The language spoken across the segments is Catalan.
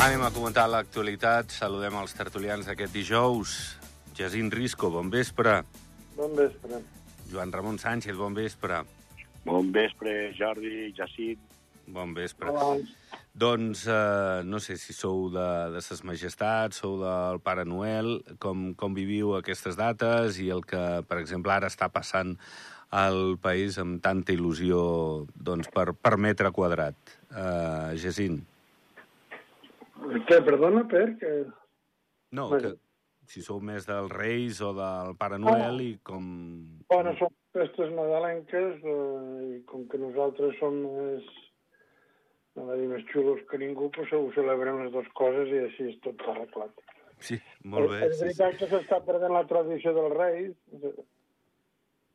Anem a comentar l'actualitat. Saludem els tertulians d'aquest dijous. Jacint Risco, bon vespre. Bon vespre. Joan Ramon Sánchez, bon vespre. Bon vespre, Jordi, Jacint. Bon vespre. Hola. Doncs eh, no sé si sou de, de ses majestats, sou del Pare Noel, com, com viviu aquestes dates i el que, per exemple, ara està passant al país amb tanta il·lusió doncs, per, per metre quadrat. Eh, Jacint. Què, perdona, per? Que... No, que si sou més dels Reis o del Pare Noel i com... Bueno, són festes nadalenques eh, i com que nosaltres som més, no va dir més xulos que ningú, doncs ho celebrem les dues coses i així és tot arreglat. Sí, molt bé. És Sí, sí. veritat que s'està perdent la tradició dels Reis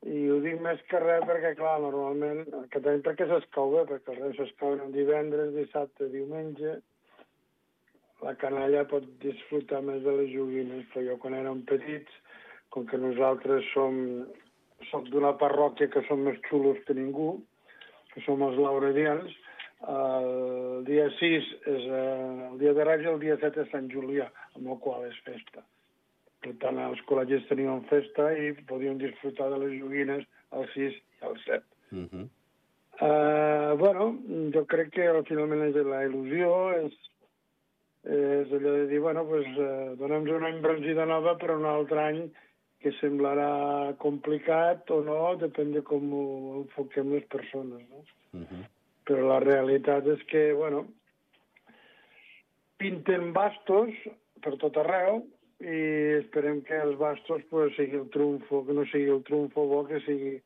i ho dic més que res perquè, clar, normalment, que també perquè s'escau bé, perquè els Reis s'escauen divendres, dissabte, diumenge, la canalla pot disfrutar més de les joguines, però jo quan érem petits, com que nosaltres som, som d'una parròquia que som més xulos que ningú, que som els lauredians, el dia 6 és eh, el dia de i el dia 7 és Sant Julià, amb el qual és festa. Per tant, els col·legis tenien festa i podien disfrutar de les joguines el 6 i el 7. Uh -huh. Uh, bueno, jo crec que finalment és la il·lusió, és, és allò de dir, bueno, pues, uh, donem una embranzida nova per un altre any que semblarà complicat o no, depèn de com ho enfoquem les persones, no? Uh -huh. Però la realitat és que, bueno, pinten bastos per tot arreu i esperem que els bastos pues, sigui el trumfo, que no sigui el trumfo bo, que sigui,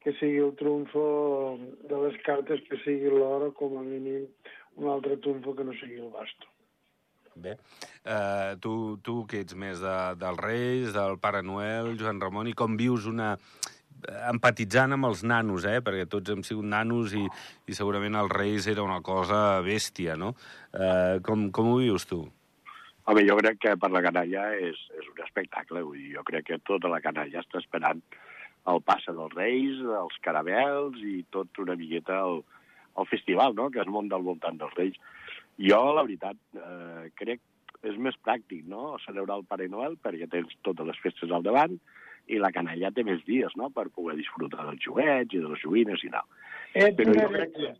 que sigui el trumfo de les cartes, que sigui l'or, com a mínim un altre trumfo que no sigui el basto. Bé. Uh, tu, tu que ets més de, dels Reis, del Pare Noel, Joan Ramon, i com vius una empatitzant amb els nanos, eh? perquè tots hem sigut nanos i, i segurament els Reis era una cosa bèstia, no? Uh, com, com ho vius tu? Home, jo crec que per la canalla és, és un espectacle. Vull dir, jo crec que tota la canalla està esperant el passe dels Reis, els caramels i tot una miqueta el, el festival no? que es munta al voltant dels Reis. Jo, la veritat, eh, crec és més pràctic, no?, celebrar el Pare Noel perquè tens totes les festes al davant i la canalla té més dies, no?, per poder disfrutar dels joguets i de les joguines i tal. Ets Però jo crec que,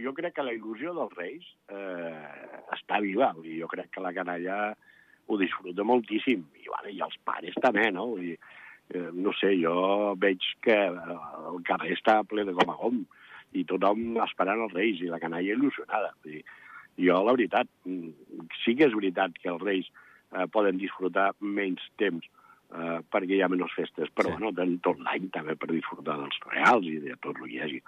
jo crec que la il·lusió dels Reis eh, està viva. Dir, jo crec que la canalla ho disfruta moltíssim. I, bueno, i els pares també, no? Vull dir, eh, no sé, jo veig que eh, el carrer està ple de gom a gom i tothom esperant els Reis i la canalla il·lusionada. Vull dir, jo, la veritat, sí que és veritat que els Reis eh, poden disfrutar menys temps eh, perquè hi ha menys festes, però Sí. bueno, tenen tot l'any també per disfrutar dels reals i de tot el que hi hagi.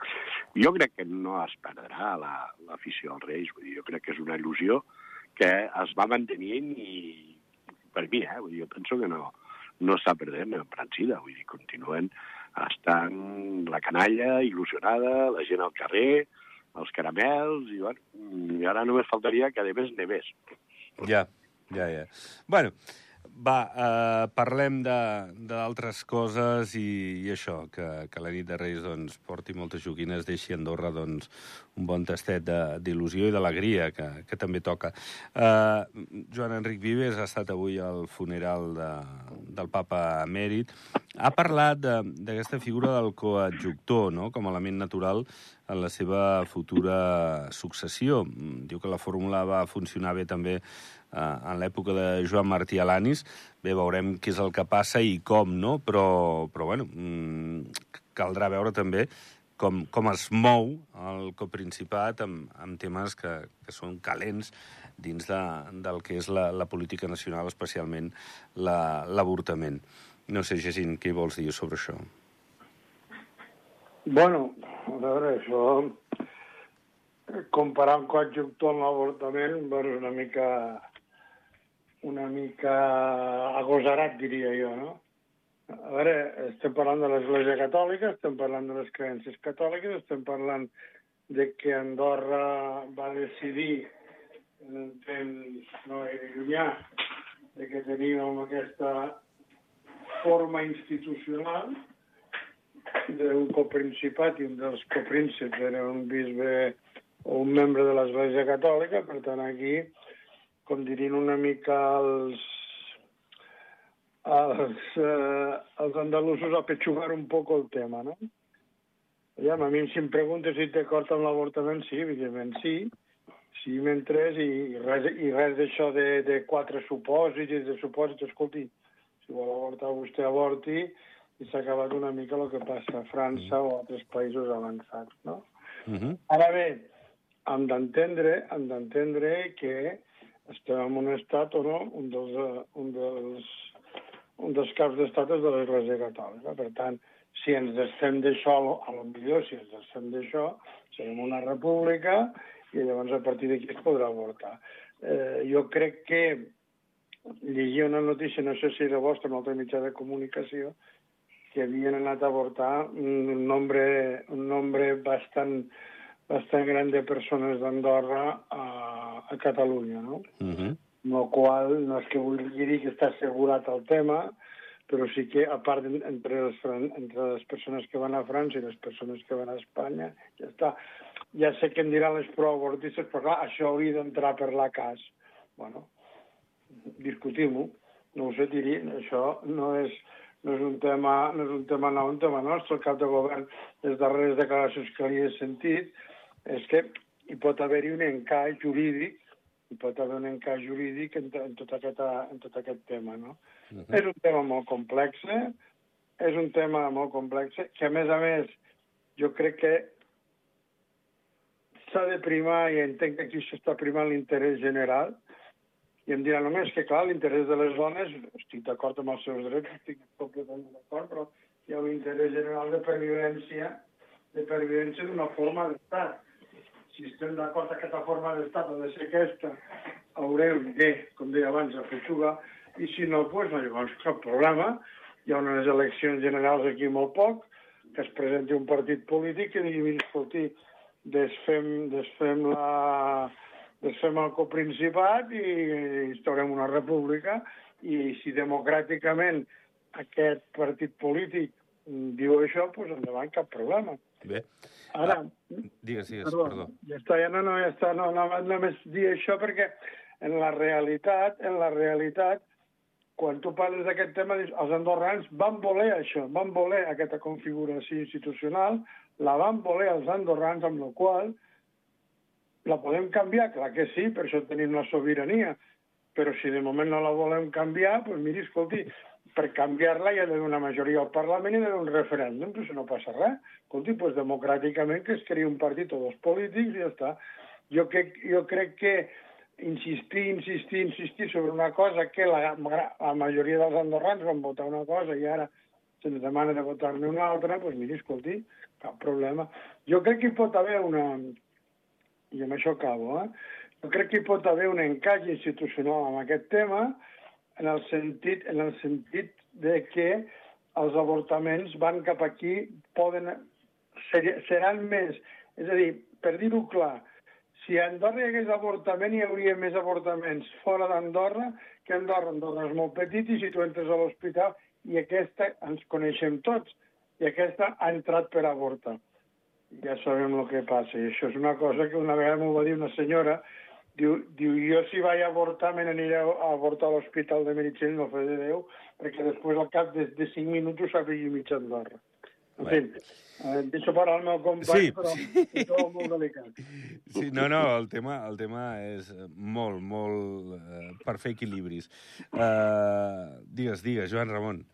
Jo crec que no es perdrà la- l'afició la, als Reis, vull dir, jo crec que és una il·lusió que es va mantenint i per mi, eh, vull dir, jo penso que no, no està perdent en Francida, vull dir, continuen estant la canalla il·lusionada, la gent al carrer, els caramels, i, bueno, i ara només faltaria que, a més, nevés. Ja, ja, ja. Bueno, va, eh, parlem d'altres coses i, i això, que, que la nit de Reis doncs, porti moltes joguines, deixi Andorra doncs, un bon tastet d'il·lusió i d'alegria, que, que també toca. Eh, Joan Enric Vives ha estat avui al funeral de, del papa emèrit. Ha parlat de- d'aquesta figura del coadjuctor, no?, com a element natural en la seva futura successió. Diu que la fórmula va funcionar bé també eh, en l'època de Joan Martí Alanis. Bé, veurem què és el que passa i com, no? Però, però bueno, mm, caldrà veure també com, com es mou el coprincipat amb, amb temes que, que són calents dins de, del que és la, la política nacional, especialment la- l'avortament. No sé, Jacint, què vols dir sobre això? Bueno, a veure, això... Comparar un coadjuctor amb l'avortament, és una mica... una mica agosarat, diria jo, no? A veure, estem parlant de l'Església Catòlica, estem parlant de les creences catòliques, estem parlant de que Andorra va decidir en un temps no gaire llunyà de que teníem aquesta forma institucional d'un coprincipat i un dels coprínceps era un bisbe o un membre de l'Església Catòlica, per tant aquí com dirien una mica els, els, eh, els andalusos a petxugar un poc el tema, no? Ja, a mi si em preguntes si té acord amb l'avortament, sí, evidentment sí, sí, mentre i, i res, i res d'això de, de quatre supòsits i de supòsits, escolti, si vol avortar vostè avorti i s'ha acabat una mica el que passa a França o a altres països avançats, no? Uh -huh. Ara bé, hem d'entendre, hem d'entendre que estem en un estat o no, un dels, uh, un dels, un dels caps d'estat és de l'Església Catòlica. Per tant, si ens desfem d'això, a lo millor si ens desfem d'això, serem una república i llavors a partir d'aquí es podrà avortar. Eh, jo crec que llegia una notícia, no sé si era vostra, en altre mitjà de comunicació, que havien anat a avortar un nombre, un nombre bastant, bastant gran de persones d'Andorra a, a Catalunya, no? Uh -huh. Amb el qual no és que vulgui dir que està assegurat el tema, però sí que, a part, entre les, entre les persones que van a França i les persones que van a Espanya, ja està. Ja sé que em diran les proavortistes, però clar, això hauria d'entrar per la cas. Bueno, discutim-ho. No ho sé, Tiri, això no és, no és un tema, no és un tema nou, un tema nostre. El cap de govern, les darreres declaracions que li he sentit, és que hi pot haver-hi un encaix jurídic, hi pot haver un encaix jurídic en, en, tot, aquest, en tot aquest tema, no? Uh -huh. És un tema molt complex, eh? és un tema molt complex, que a més a més jo crec que s'ha de primar, i entenc que aquí s'està primant l'interès general, i em dirà només que, clar, l'interès de les dones, estic d'acord amb els seus drets, estic completament d'acord, però hi ha un interès general de pervivència, de pervivència d'una forma d'estat. Si estem d'acord que aquesta forma d'estat ha de ser aquesta, haurem de, com deia abans, afeixugar, i si no, doncs no, llavors cap problema. Hi ha unes eleccions generals aquí molt poc, que es presenti un partit polític i digui, mira, escolti, desfem, desfem la, desfem el coprincipat i instaurem una república i si democràticament aquest partit polític diu això, doncs endavant, cap problema. Bé. Ara, ah, digues, digues, perdó, perdó. Ja està, ja no, no, ja està, no, no, només dir això perquè en la realitat, en la realitat, quan tu parles d'aquest tema, dius, els andorrans van voler això, van voler aquesta configuració institucional, la van voler els andorrans, amb la qual la podem canviar? Clar que sí, per això tenim la sobirania. Però si de moment no la volem canviar, doncs miri, escolti, per canviar-la hi ha d'haver una majoria al Parlament i d'haver un referèndum, però si no passa res. Escolti, doncs democràticament que es creï un partit o dos polítics i ja està. Jo, que, jo crec que insistir, insistir, insistir sobre una cosa que la, la majoria dels andorrans van votar una cosa i ara se'ns demana de votar-ne una altra, doncs miri, escolti, cap problema. Jo crec que hi pot haver una... I amb això acabo, eh? Jo crec que hi pot haver un encaix institucional amb aquest tema en el sentit, en el sentit de que els avortaments van cap aquí, poden, ser, seran més... És a dir, per dir-ho clar, si a Andorra hi hagués avortament, hi hauria més avortaments fora d'Andorra que a Andorra. Andorra és molt petit i si tu entres a l'hospital i aquesta ens coneixem tots i aquesta ha entrat per avortar. Ja sabem el que passa. I això és una cosa que una vegada m'ho va dir una senyora, diu, diu jo si vaig a avortar me n'aniré a avortar a l'hospital de Meritxell, no fe de Déu, perquè després al cap de, de 5 minuts ho sabia mitja Andorra. En fi, eh, deixo parar el meu company, Sí, però sí. és tot molt delicat. Sí, no, no, el tema, el tema és molt, molt uh, per fer equilibris. Uh, digues, digues, Joan Ramon.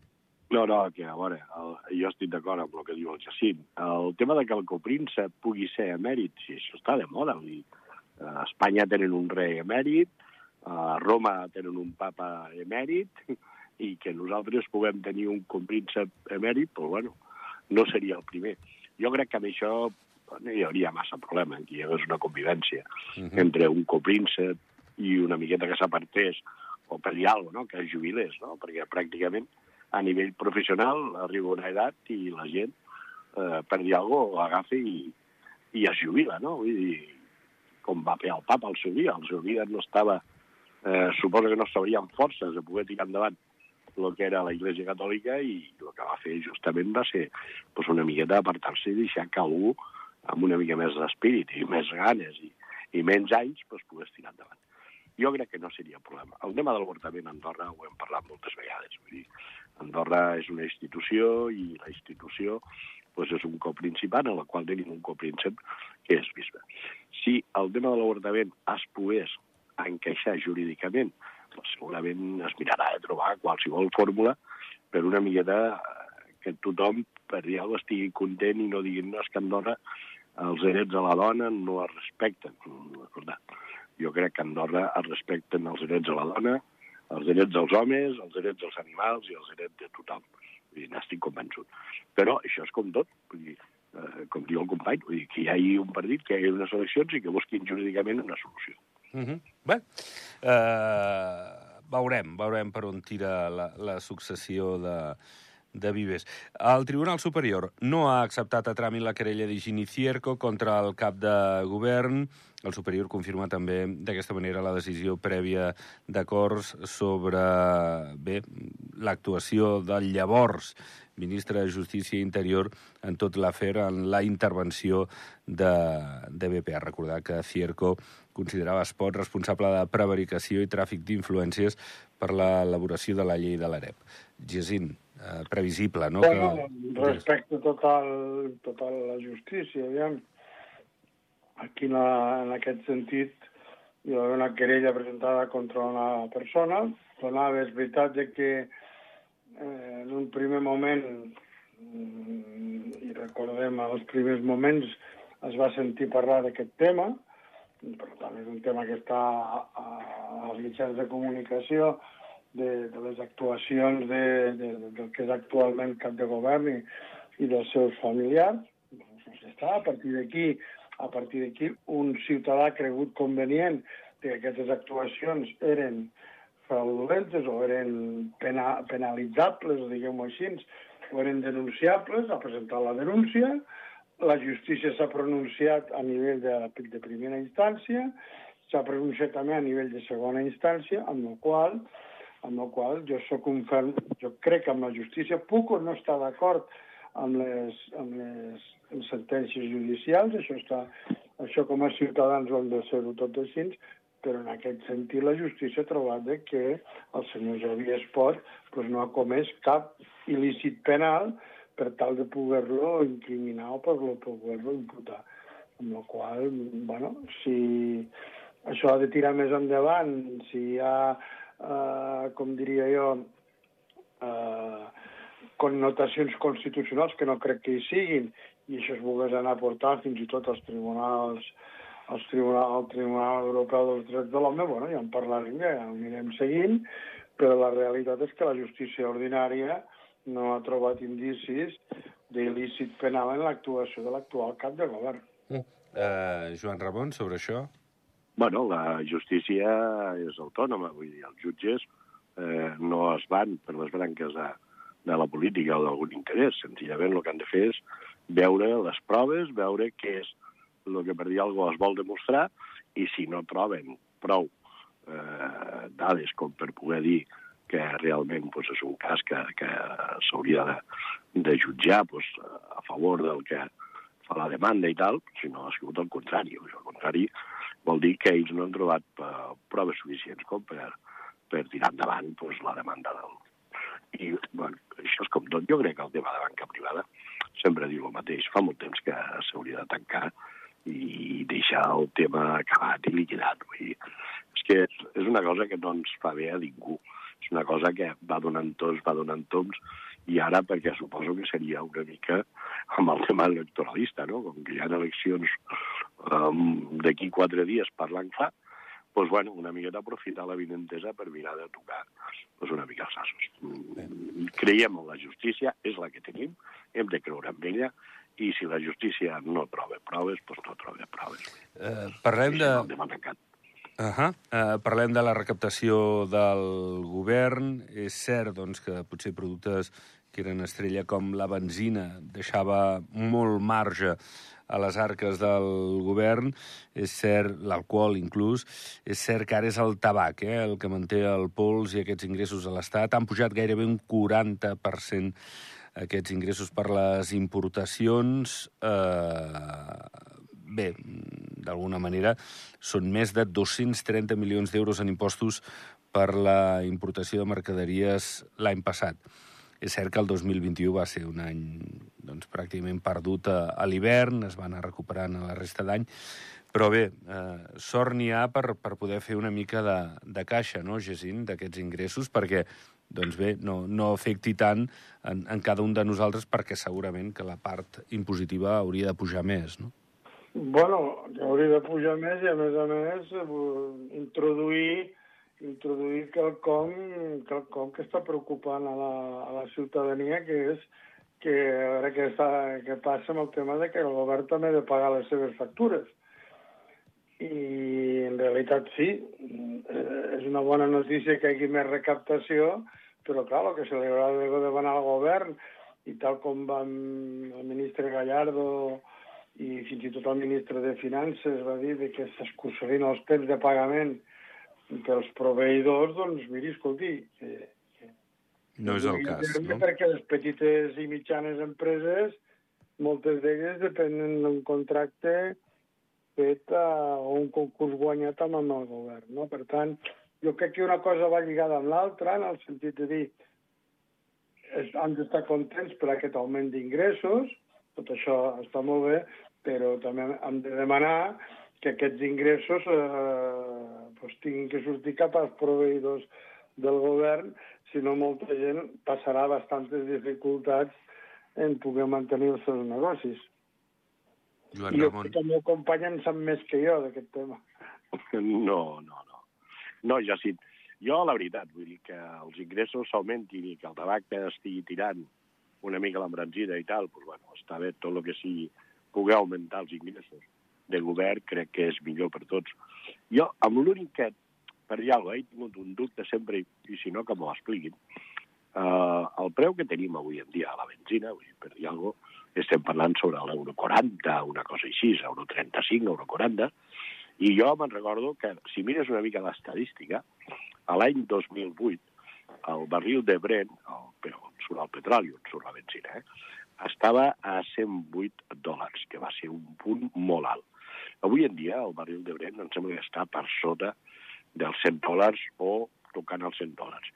No, no, que a veure, el, jo estic d'acord amb el que diu el Jacint. El tema de que el copríncep pugui ser emèrit, sí, això està de moda. Vull dir, a Espanya tenen un rei emèrit, a Roma tenen un papa emèrit, i que nosaltres puguem tenir un copríncep emèrit, doncs, bueno, no seria el primer. Jo crec que amb això no hi hauria massa problema, que hi hagués una convivència uh -huh. entre un copríncep i una miqueta que s'apartés, o per dir alguna cosa, no? que es jubilés, no? perquè pràcticament a nivell professional arriba una edat i la gent, eh, per dir alguna cosa, agafa i, i es jubila, no? Vull dir, com va fer el papa al seu dia, el seu dia no estava, eh, suposo que no s'haurien forces de poder tirar endavant el que era la Iglesia Catòlica i el que va fer justament va ser pues, una miqueta apartar-se i deixar que algú amb una mica més d'espírit i més ganes i, i menys anys pues, pogués tirar endavant. jo crec que no seria problema. El tema de l'avortament a Andorra ho hem parlat moltes vegades. Vull dir, Andorra és una institució i la institució pues, és un coprincipant en la qual tenim un copríncep que és bisbe. Si el tema de l'avortament es pogués encaixar jurídicament, doncs segurament es mirarà de trobar qualsevol fórmula per una miqueta que tothom, per dir alguna estigui content i no diguin no, és que Andorra els drets de la dona no es respecten. Jo crec que Andorra es respecten els drets de la dona, els drets dels homes, els drets dels animals i els drets de tothom. I n'estic convençut. Però això és com tot. Vull dir, eh, com diu el company, vull dir, que hi hagi un partit, que hi hagi unes eleccions i que busquin jurídicament una solució. Mm -hmm. Bé, uh, veurem, veurem per on tira la, la successió de, de Vives. El Tribunal Superior no ha acceptat a tràmit la querella d'Higini Cierco contra el cap de govern. El Superior confirma també d'aquesta manera la decisió prèvia d'acords sobre bé l'actuació del llavors ministre de Justícia i Interior en tot l'afer en la intervenció de, de BPA. Recordar que Cierco considerava Espot responsable de prevaricació i tràfic d'influències per l'elaboració de la llei de l'AREP. Gesín, eh, previsible, no? Bueno, que... respecte total, total a la justícia, aviam. Aquí en, la, en aquest sentit hi va haver una querella presentada contra una persona. Donava, és veritat de que eh, en un primer moment, mm, i recordem els primers moments, es va sentir parlar d'aquest tema, per tant és un tema que està als mitjans de comunicació, de, de les actuacions de, de, del que és actualment cap de govern i, i dels seus familiars. Doncs està, a partir d'aquí, a partir d'aquí, un ciutadà ha cregut convenient que aquestes actuacions eren fraudulentes o eren pena, penalitzables, diguem-ho així, o eren denunciables, ha presentat la denúncia, la justícia s'ha pronunciat a nivell de, de primera instància, s'ha pronunciat també a nivell de segona instància, amb la qual amb la qual jo sóc un ferm, jo crec que amb la justícia puc o no estar d'acord amb les, amb les, sentències judicials, això, està, això com a ciutadans ho hem de ser-ho tot així, però en aquest sentit la justícia ha trobat que el senyor Javier Espot pues, no ha comès cap il·lícit penal per tal de poder-lo incriminar o per poder-lo imputar. Amb la qual bueno, si això ha de tirar més endavant, si hi ha eh, com diria jo, eh, connotacions constitucionals que no crec que hi siguin, i això es volgués anar a portar fins i tot als tribunals als tribunal, al Tribunal Europeu dels Drets de l'Home, bueno, ja en parlarem, ja ho anirem seguint, però la realitat és que la justícia ordinària no ha trobat indicis d'il·lícit penal en l'actuació de l'actual cap de govern. Uh, Joan Ramon, sobre això? Bueno, la justícia és autònoma, vull dir, els jutges eh, no es van per les branques de, de la política o d'algun interès. Senzillament el que han de fer és veure les proves, veure què és el que per dir alguna cosa es vol demostrar i si no troben prou eh, dades com per poder dir que realment pues, és un cas que, que s'hauria de, de jutjar pues, a favor del que fa la demanda i tal, si no ha sigut el contrari. Al contrari, vol dir que ells no han trobat uh, proves suficients com per, per tirar endavant pues, la demanda del... I, bueno, això és com tot. Jo crec que el tema de banca privada sempre diu el mateix. Fa molt temps que s'hauria de tancar i deixar el tema acabat i liquidat. Vull dir, és que és una cosa que no ens fa bé a ningú. És una cosa que va donant tos, va donant toms, i ara perquè suposo que seria una mica amb el tema electoralista, no? Com que hi ha eleccions um, d'aquí quatre dies parlant clar, doncs, bueno, una miqueta aprofitar la vinentesa per mirar de tocar doncs, una mica els assos. Mm, creiem en la justícia, és la que tenim, hem de creure en ella, i si la justícia no troba proves, doncs no troba proves. Uh, parlem de... Uh -huh. uh, parlem de la recaptació del govern. És cert doncs, que potser productes que eren estrella com la benzina deixava molt marge a les arques del govern, és cert, l'alcohol inclús, és cert que ara és el tabac, eh, el que manté el pols i aquests ingressos a l'Estat. Han pujat gairebé un 40% aquests ingressos per les importacions. Eh, bé, d'alguna manera, són més de 230 milions d'euros en impostos per la importació de mercaderies l'any passat. És cert que el 2021 va ser un any doncs, pràcticament perdut a, a l'hivern, es va anar recuperant a la resta d'any, però bé, eh, sort n'hi ha per, per poder fer una mica de, de caixa, no, Gesín, d'aquests ingressos, perquè doncs bé, no, no afecti tant en, en cada un de nosaltres, perquè segurament que la part impositiva hauria de pujar més, no? Bueno, hauria de pujar més i, a més a més, eh, introduir introduir quelcom, quelcom que està preocupant a la, a la ciutadania, que és que a veure què, està, què passa amb el tema de que el govern també ha de pagar les seves factures. I en realitat sí, és una bona notícia que hi hagi més recaptació, però clar, el que se li haurà de demanar al govern, i tal com va el ministre Gallardo i fins i tot el ministre de Finances va dir que s'excursarien els temps de pagament pels proveïdors, doncs miri, escolti, que, que no és el cas, no? Perquè les petites i mitjanes empreses, moltes d'elles depenen d'un contracte fet a, o un concurs guanyat amb el govern, no? Per tant, jo crec que una cosa va lligada amb l'altra, en el sentit de dir es, han d'estar contents per aquest augment d'ingressos, tot això està molt bé, però també hem de demanar que aquests ingressos eh, pues, tinguin que sortir cap als proveïdors del govern, si no molta gent passarà bastantes dificultats en poder mantenir els seus negocis. Joan I jo Ramon. el meu company en sap més que jo d'aquest tema. No, no, no. No, ja sí. Jo, la veritat, vull dir que els ingressos s'augmentin i que el tabac estigui tirant una mica l'embranzida i tal, doncs, bueno, està bé tot el que sigui poder augmentar els ingressos de govern, crec que és millor per tots. Jo, amb l'únic que, per cosa, he tingut un dubte sempre, i, i si no, que m'ho expliquin. Uh, el preu que tenim avui en dia a la benzina, vull dir, per dir alguna cosa, estem parlant sobre l'euro 40, una cosa així, euro 35, euro 40, i jo me'n recordo que, si mires una mica l'estadística, a l'any 2008, el barril de Brent, el, però on surt el petroli, on surt la benzina, eh, estava a 108 dòlars, que va ser un punt molt alt. Avui en dia, el barril de Brent em sembla que està per sota dels 100 dòlars o tocant els 100 dòlars.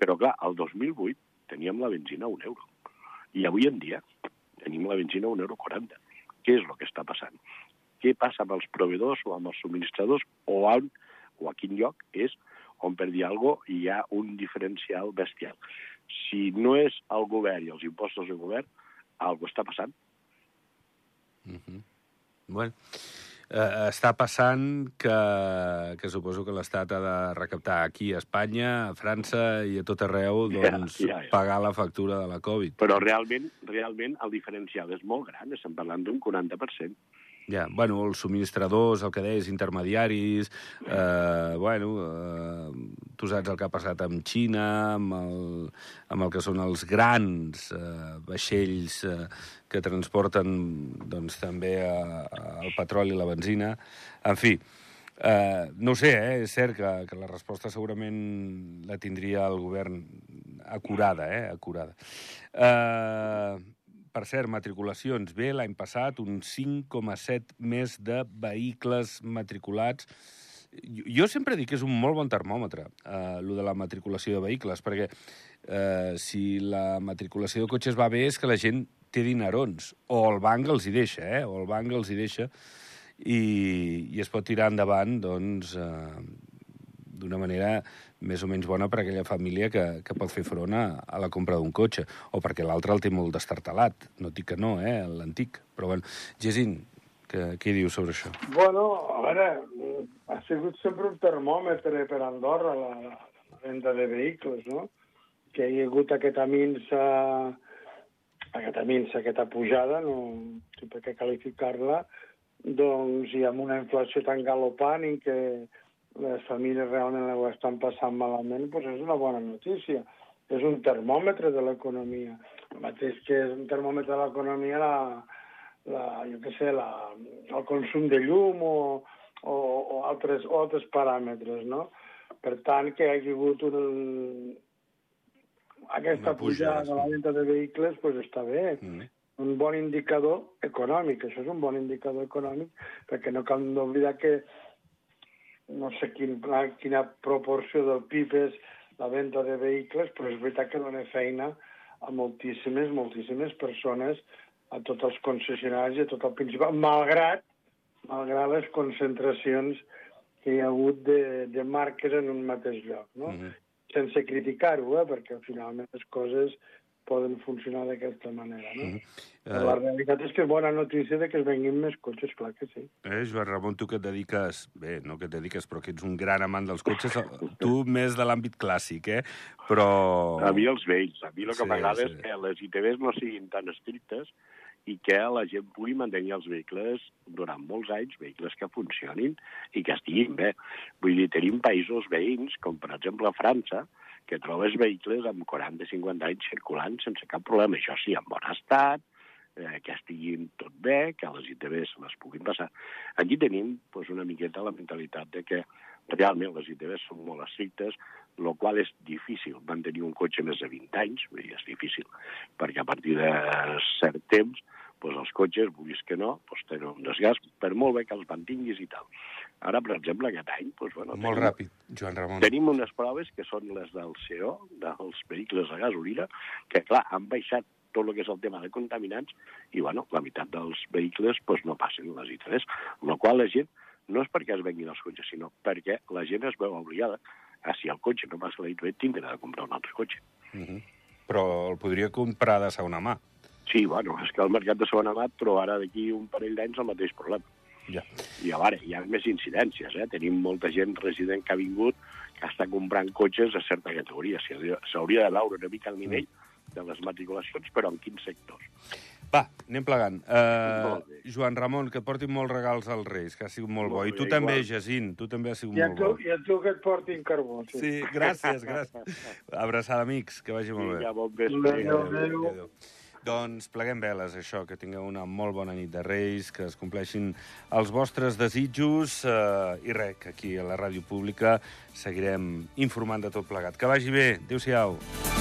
Però, clar, el 2008 teníem la benzina a un euro. I avui en dia tenim la benzina a un euro 40. Què és el que està passant? Què passa amb els proveïdors o amb els subministradors o, on, o a quin lloc és on, per dir alguna cosa, hi ha un diferencial bestial. Si no és el govern i els impostos del govern, alguna està passant. Mm -hmm. Bueno, eh, està passant que, que suposo que l'Estat ha de recaptar aquí a Espanya, a França i a tot arreu, Ja, doncs, ja, ja. pagar la factura de la Covid. Però realment, realment el diferencial és molt gran, estem parlant d'un 40%. Ja, bueno, els subministradors, el que deies, intermediaris, eh, bueno, eh, tu saps el que ha passat amb Xina, amb el, amb el que són els grans eh, vaixells eh, que transporten doncs, també eh, el petroli i la benzina. En fi, eh, no sé, eh, és cert que, que la resposta segurament la tindria el govern acurada, eh, acurada. Eh, per cert, matriculacions. Bé, l'any passat, un 5,7 més de vehicles matriculats. Jo, sempre dic que és un molt bon termòmetre, eh, lo de la matriculació de vehicles, perquè eh, si la matriculació de cotxes va bé és que la gent té dinerons, o el banc els hi deixa, eh? o el banc els hi deixa, i, i es pot tirar endavant, doncs, eh, d'una manera més o menys bona per a aquella família que, que pot fer front a, a la compra d'un cotxe, o perquè l'altre el té molt destartalat. No dic que no, eh, l'antic. Però, bueno, Gesin, què, què hi dius sobre això? Bueno, a veure, ha sigut sempre un termòmetre per Andorra la, la venda de vehicles, no? Que hi ha hagut aquesta minsa, aquesta minsa, aquesta pujada, no sé per què qualificar-la, doncs, i amb una inflació tan galopant en què les famílies realment ho estan passant malament, doncs és una bona notícia. És un termòmetre de l'economia. El mateix que és un termòmetre de l'economia la, la, jo què sé, la, el consum de llum o, o, o, altres, o altres paràmetres, no? Per tant, que hi hagi hagut un, aquesta Una pujada, de la venda de vehicles, doncs està bé. Mm. un bon indicador econòmic. Això és un bon indicador econòmic, perquè no cal oblidar que no sé quin, quina proporció del PIB és la venda de vehicles, però és veritat que dona feina a moltíssimes, moltíssimes persones, a tots els concessionaris i a tot el principal, malgrat, malgrat les concentracions que hi ha hagut de, de marques en un mateix lloc, no? Mm -hmm. Sense criticar-ho, eh? perquè finalment les coses poden funcionar d'aquesta manera, no? Mm -hmm. Uh... La realitat és que és bona notícia de que es venguin més cotxes, clar que sí. Eh, Joan Ramon, tu que et dediques... Bé, no que et dediques, però que ets un gran amant dels cotxes, tu més de l'àmbit clàssic, eh? Però... A mi els vells. A mi el que sí, m'agrada sí. és que les ITVs no siguin tan estrictes i que la gent pugui mantenir els vehicles durant molts anys, vehicles que funcionin i que estiguin bé. Vull dir, tenim països veïns, com per exemple França, que trobes vehicles amb 40-50 anys circulant sense cap problema. Això sí, en bon estat, eh, que estiguin tot bé, que les ITVs les puguin passar. Aquí tenim pues, una miqueta la mentalitat de que realment les ITVs són molt estrictes, el qual és difícil mantenir un cotxe més de 20 anys, és difícil, perquè a partir de cert temps pues, els cotxes, vulguis que no, pues, tenen un desgast, per molt bé que els mantinguis i tal. Ara, per exemple, aquest any... Pues, bueno, molt tenim, ràpid, Joan Ramon. Tenim unes proves que són les del CO, dels vehicles a gasolina, que, clar, han baixat tot el que és el tema de contaminants, i bueno, la meitat dels vehicles pues, no passen les I3, amb la qual la gent no és perquè es venguin els cotxes, sinó perquè la gent es veu obligada a, si el cotxe no passa la I3, tindrà de comprar un altre cotxe. Uh -huh. Però el podria comprar de segona mà. Sí, bueno, és que el mercat de segona mà trobarà d'aquí un parell d'anys el mateix problema. Ja. I a veure, hi ha més incidències, eh? Tenim molta gent resident que ha vingut que està comprant cotxes de certa categoria. S'hauria de veure una mica el nivell mm de les matriculacions, però en quins sectors. Va, anem plegant. Uh, Joan Ramon, que et portin molts regals als Reis, que ha sigut molt, molt bo. I tu bé, també, igual. Jacint, tu també has sigut I molt tu, bo. I a tu que et portin carbó. Sí, sí gràcies, gràcies. Abraçada, amics, que vagi molt bé. Ja, bon vespre. Adéu, adéu. adéu. Doncs pleguem veles, això, que tingueu una molt bona nit de Reis, que es compleixin els vostres desitjos, eh, i que aquí a la ràdio pública seguirem informant de tot plegat. Que vagi bé. Adéu-siau. Adéu.